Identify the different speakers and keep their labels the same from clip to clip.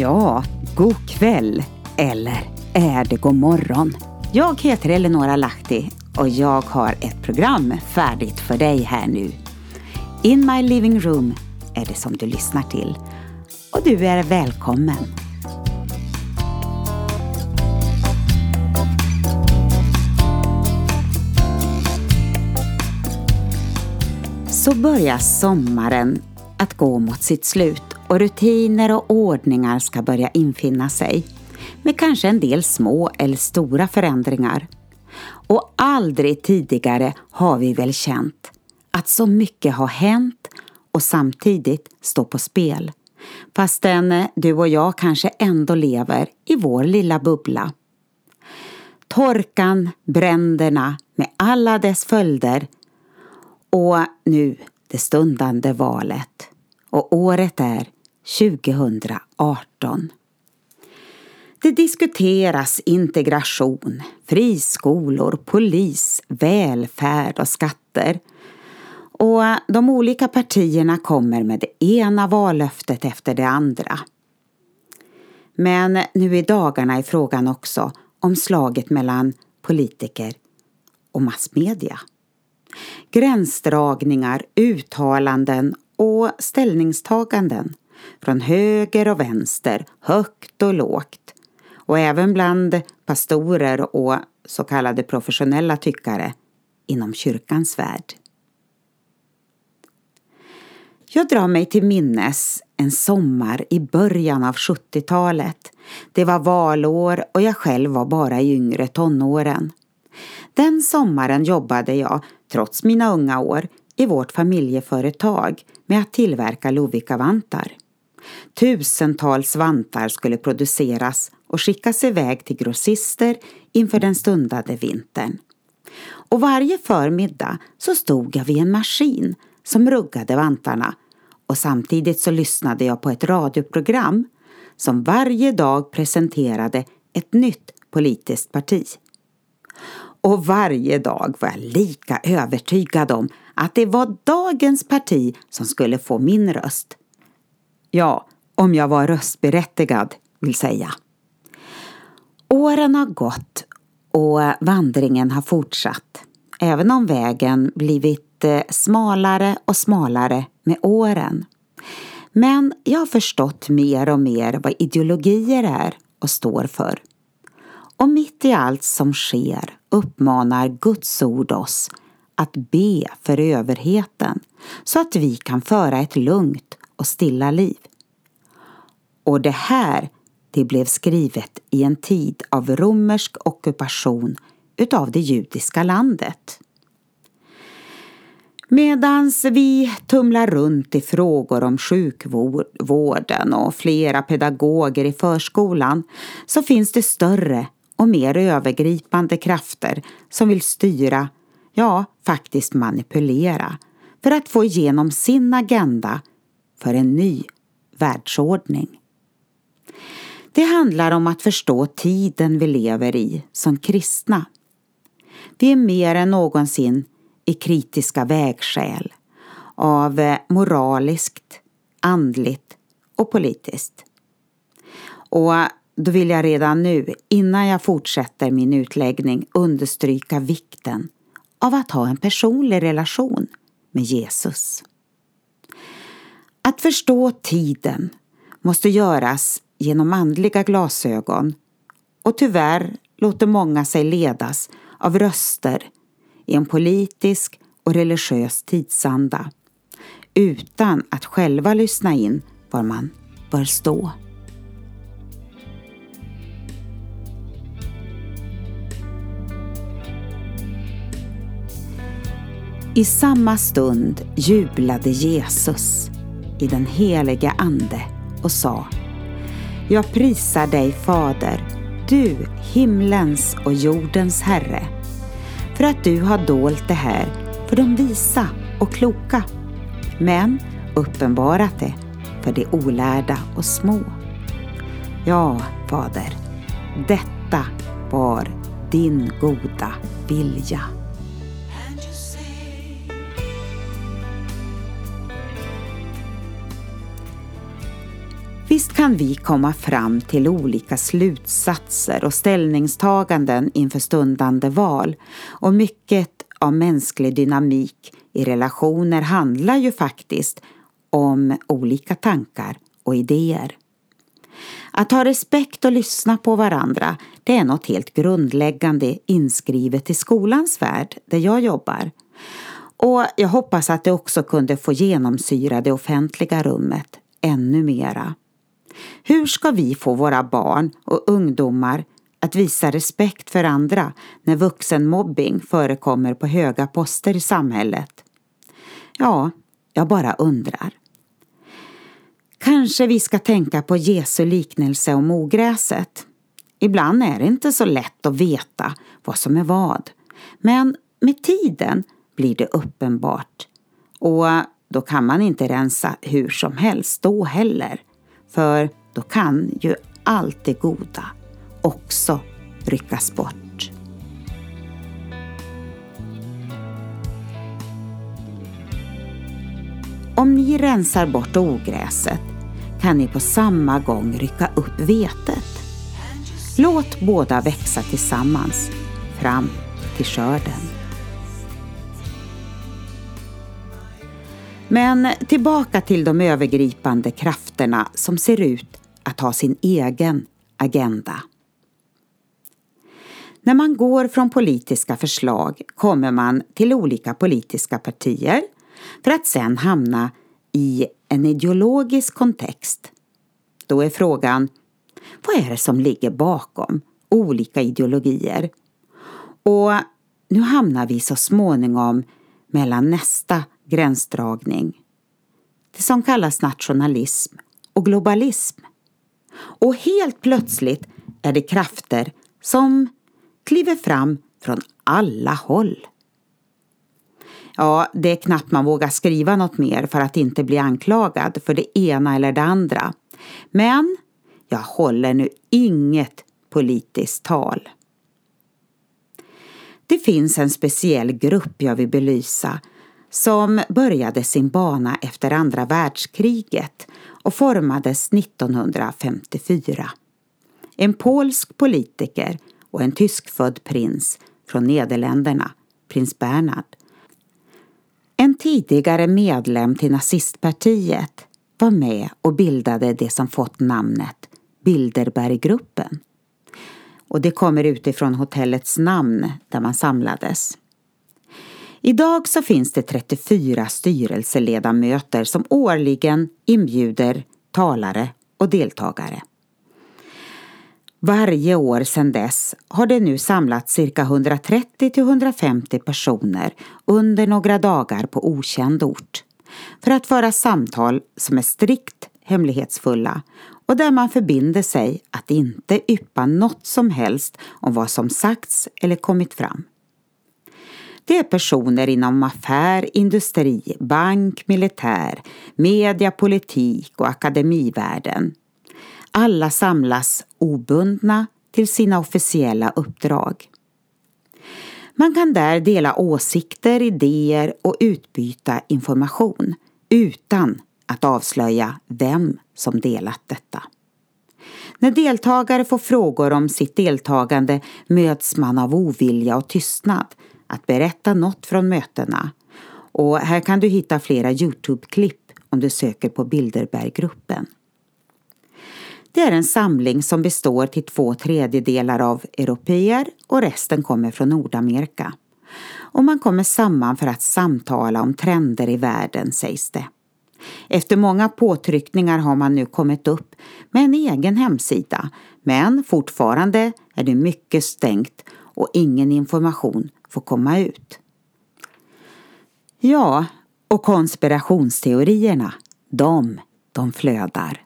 Speaker 1: Ja, god kväll. Eller är det god morgon? Jag heter Eleonora Lahti och jag har ett program färdigt för dig här nu. In My Living Room är det som du lyssnar till. Och du är välkommen. Så börjar sommaren att gå mot sitt slut och rutiner och ordningar ska börja infinna sig. Med kanske en del små eller stora förändringar. Och aldrig tidigare har vi väl känt att så mycket har hänt och samtidigt står på spel. Fastän eh, du och jag kanske ändå lever i vår lilla bubbla. Torkan, bränderna med alla dess följder och nu det stundande valet. Och året är 2018. Det diskuteras integration, friskolor, polis, välfärd och skatter. Och de olika partierna kommer med det ena vallöftet efter det andra. Men nu i dagarna är frågan också om slaget mellan politiker och massmedia. Gränsdragningar, uttalanden och ställningstaganden från höger och vänster, högt och lågt och även bland pastorer och så kallade professionella tyckare inom kyrkans värld. Jag drar mig till minnes en sommar i början av 70-talet. Det var valår och jag själv var bara i yngre tonåren. Den sommaren jobbade jag, trots mina unga år, i vårt familjeföretag med att tillverka lovikkavantar. Tusentals vantar skulle produceras och skickas iväg till grossister inför den stundande vintern. Och varje förmiddag så stod jag vid en maskin som ruggade vantarna och samtidigt så lyssnade jag på ett radioprogram som varje dag presenterade ett nytt politiskt parti. Och varje dag var jag lika övertygad om att det var dagens parti som skulle få min röst. Ja, om jag var röstberättigad, vill säga. Åren har gått och vandringen har fortsatt, även om vägen blivit eh, smalare och smalare med åren. Men jag har förstått mer och mer vad ideologier är och står för. Och mitt i allt som sker uppmanar Guds ord oss att be för överheten så att vi kan föra ett lugnt och stilla liv. Och det här, det blev skrivet i en tid av romersk ockupation utav det judiska landet. Medans vi tumlar runt i frågor om sjukvården och flera pedagoger i förskolan så finns det större och mer övergripande krafter som vill styra, ja faktiskt manipulera, för att få igenom sin agenda för en ny världsordning. Det handlar om att förstå tiden vi lever i som kristna. Vi är mer än någonsin i kritiska vägskäl av eh, moraliskt, andligt och politiskt. Och då vill jag redan nu, innan jag fortsätter min utläggning, understryka vikten av att ha en personlig relation med Jesus. Att förstå tiden måste göras genom andliga glasögon och tyvärr låter många sig ledas av röster i en politisk och religiös tidsanda utan att själva lyssna in var man bör stå. I samma stund jublade Jesus i den helige Ande och sa Jag prisar dig Fader, du himlens och jordens Herre, för att du har dolt det här för de visa och kloka, men uppenbarat det för de olärda och små. Ja, Fader, detta var din goda vilja. Visst kan vi komma fram till olika slutsatser och ställningstaganden inför stundande val och mycket av mänsklig dynamik i relationer handlar ju faktiskt om olika tankar och idéer. Att ha respekt och lyssna på varandra det är något helt grundläggande inskrivet i skolans värld där jag jobbar. Och jag hoppas att det också kunde få genomsyra det offentliga rummet ännu mera. Hur ska vi få våra barn och ungdomar att visa respekt för andra när vuxenmobbing förekommer på höga poster i samhället? Ja, jag bara undrar. Kanske vi ska tänka på Jesu liknelse om ogräset. Ibland är det inte så lätt att veta vad som är vad. Men med tiden blir det uppenbart. Och då kan man inte rensa hur som helst då heller. För då kan ju allt det goda också ryckas bort. Om ni rensar bort ogräset kan ni på samma gång rycka upp vetet. Låt båda växa tillsammans fram till skörden. Men tillbaka till de övergripande krafterna som ser ut att ha sin egen agenda. När man går från politiska förslag kommer man till olika politiska partier för att sedan hamna i en ideologisk kontext. Då är frågan, vad är det som ligger bakom olika ideologier? Och nu hamnar vi så småningom mellan nästa gränsdragning. Det som kallas nationalism och globalism. Och helt plötsligt är det krafter som kliver fram från alla håll. Ja, det är knappt man vågar skriva något mer för att inte bli anklagad för det ena eller det andra. Men jag håller nu inget politiskt tal. Det finns en speciell grupp jag vill belysa som började sin bana efter andra världskriget och formades 1954. En polsk politiker och en tyskfödd prins från Nederländerna, prins Bernhard, en tidigare medlem till nazistpartiet var med och bildade det som fått namnet Bilderberggruppen. Och det kommer utifrån hotellets namn där man samlades. Idag så finns det 34 styrelseledamöter som årligen inbjuder talare och deltagare. Varje år sedan dess har det nu samlats cirka 130 till 150 personer under några dagar på okänd ort för att föra samtal som är strikt hemlighetsfulla och där man förbinder sig att inte yppa något som helst om vad som sagts eller kommit fram. Det är personer inom affär, industri, bank, militär, media, politik och akademivärlden alla samlas obundna till sina officiella uppdrag. Man kan där dela åsikter, idéer och utbyta information utan att avslöja vem som delat detta. När deltagare får frågor om sitt deltagande möts man av ovilja och tystnad att berätta något från mötena. Och här kan du hitta flera Youtube-klipp om du söker på Bilderberggruppen. Det är en samling som består till två tredjedelar av europeer och resten kommer från Nordamerika. Och man kommer samman för att samtala om trender i världen sägs det. Efter många påtryckningar har man nu kommit upp med en egen hemsida men fortfarande är det mycket stängt och ingen information får komma ut. Ja, och konspirationsteorierna, de, de flödar.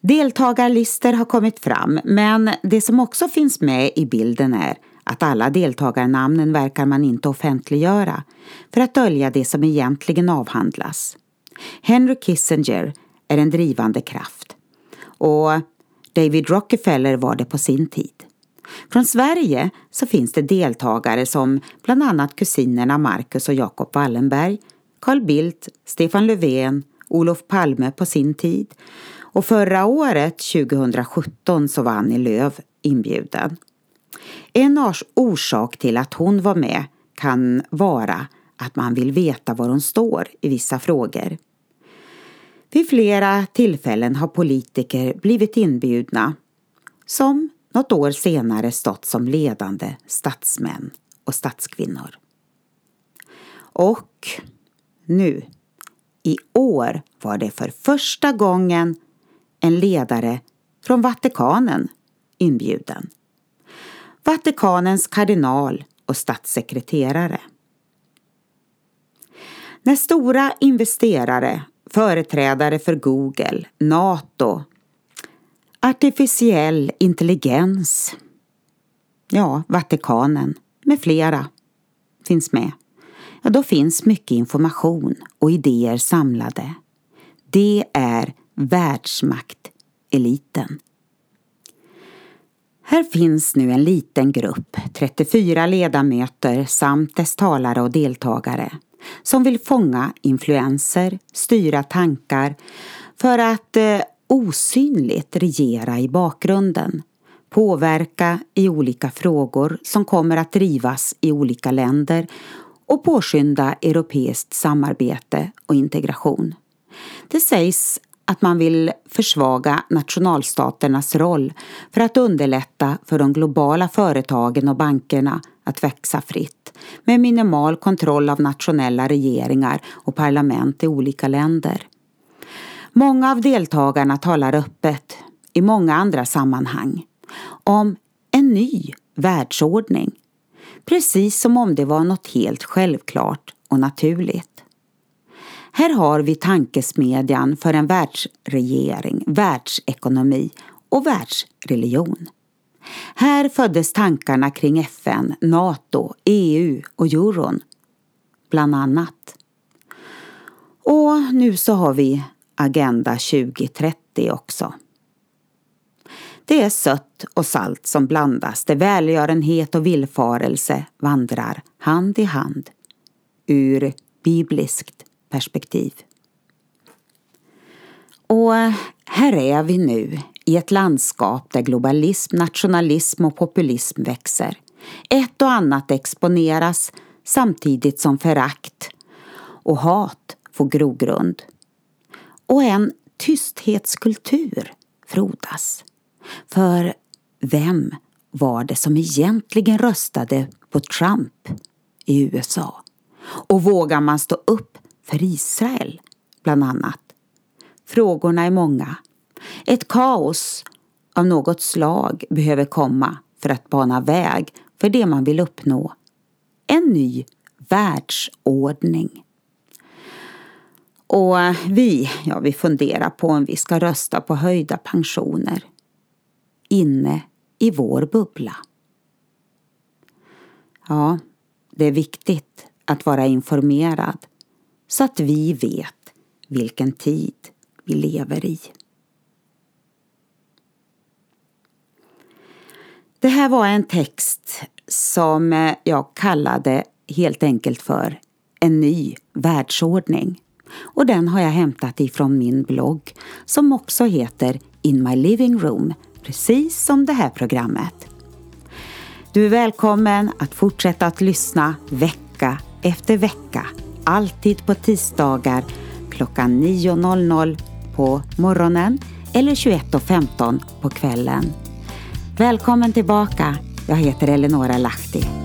Speaker 1: Deltagarlistor har kommit fram men det som också finns med i bilden är att alla deltagarnamnen verkar man inte offentliggöra för att dölja det som egentligen avhandlas. Henry Kissinger är en drivande kraft och David Rockefeller var det på sin tid. Från Sverige så finns det deltagare som bland annat kusinerna Marcus och Jacob Wallenberg, Carl Bildt, Stefan Löfven, Olof Palme på sin tid Och förra året, 2017, så var Annie Lööf inbjuden. En orsak till att hon var med kan vara att man vill veta var hon står i vissa frågor. Vid flera tillfällen har politiker blivit inbjudna som något år senare stått som ledande statsmän och statskvinnor. Och nu, i år var det för första gången en ledare från Vatikanen inbjuden. Vatikanens kardinal och statssekreterare. När stora investerare, företrädare för Google, Nato, artificiell intelligens, ja, Vatikanen med flera finns med, ja, då finns mycket information och idéer samlade. Det är världsmakteliten. Här finns nu en liten grupp, 34 ledamöter samt dess talare och deltagare, som vill fånga influenser, styra tankar för att eh, osynligt regera i bakgrunden, påverka i olika frågor som kommer att drivas i olika länder och påskynda europeiskt samarbete och integration. Det sägs att man vill försvaga nationalstaternas roll för att underlätta för de globala företagen och bankerna att växa fritt med minimal kontroll av nationella regeringar och parlament i olika länder. Många av deltagarna talar öppet, i många andra sammanhang, om en ny världsordning. Precis som om det var något helt självklart och naturligt. Här har vi tankesmedjan för en världsregering, världsekonomi och världsreligion. Här föddes tankarna kring FN, NATO, EU och euron, bland annat. Och nu så har vi Agenda 2030 också. Det är sött och salt som blandas där välgörenhet och villfarelse vandrar hand i hand ur bibliskt perspektiv. Och här är vi nu i ett landskap där globalism, nationalism och populism växer. Ett och annat exponeras samtidigt som förakt och hat får grogrund. Och en tysthetskultur frodas. För vem var det som egentligen röstade på Trump i USA? Och vågar man stå upp för Israel, bland annat. Frågorna är många. Ett kaos av något slag behöver komma för att bana väg för det man vill uppnå. En ny världsordning. Och vi, ja vi funderar på om vi ska rösta på höjda pensioner. Inne i vår bubbla. Ja, det är viktigt att vara informerad så att vi vet vilken tid vi lever i. Det här var en text som jag kallade helt enkelt för En ny världsordning. Och den har jag hämtat ifrån min blogg som också heter In My Living Room, precis som det här programmet. Du är välkommen att fortsätta att lyssna vecka efter vecka alltid på tisdagar klockan 9.00 på morgonen eller 21.15 på kvällen. Välkommen tillbaka! Jag heter Eleonora Lahti.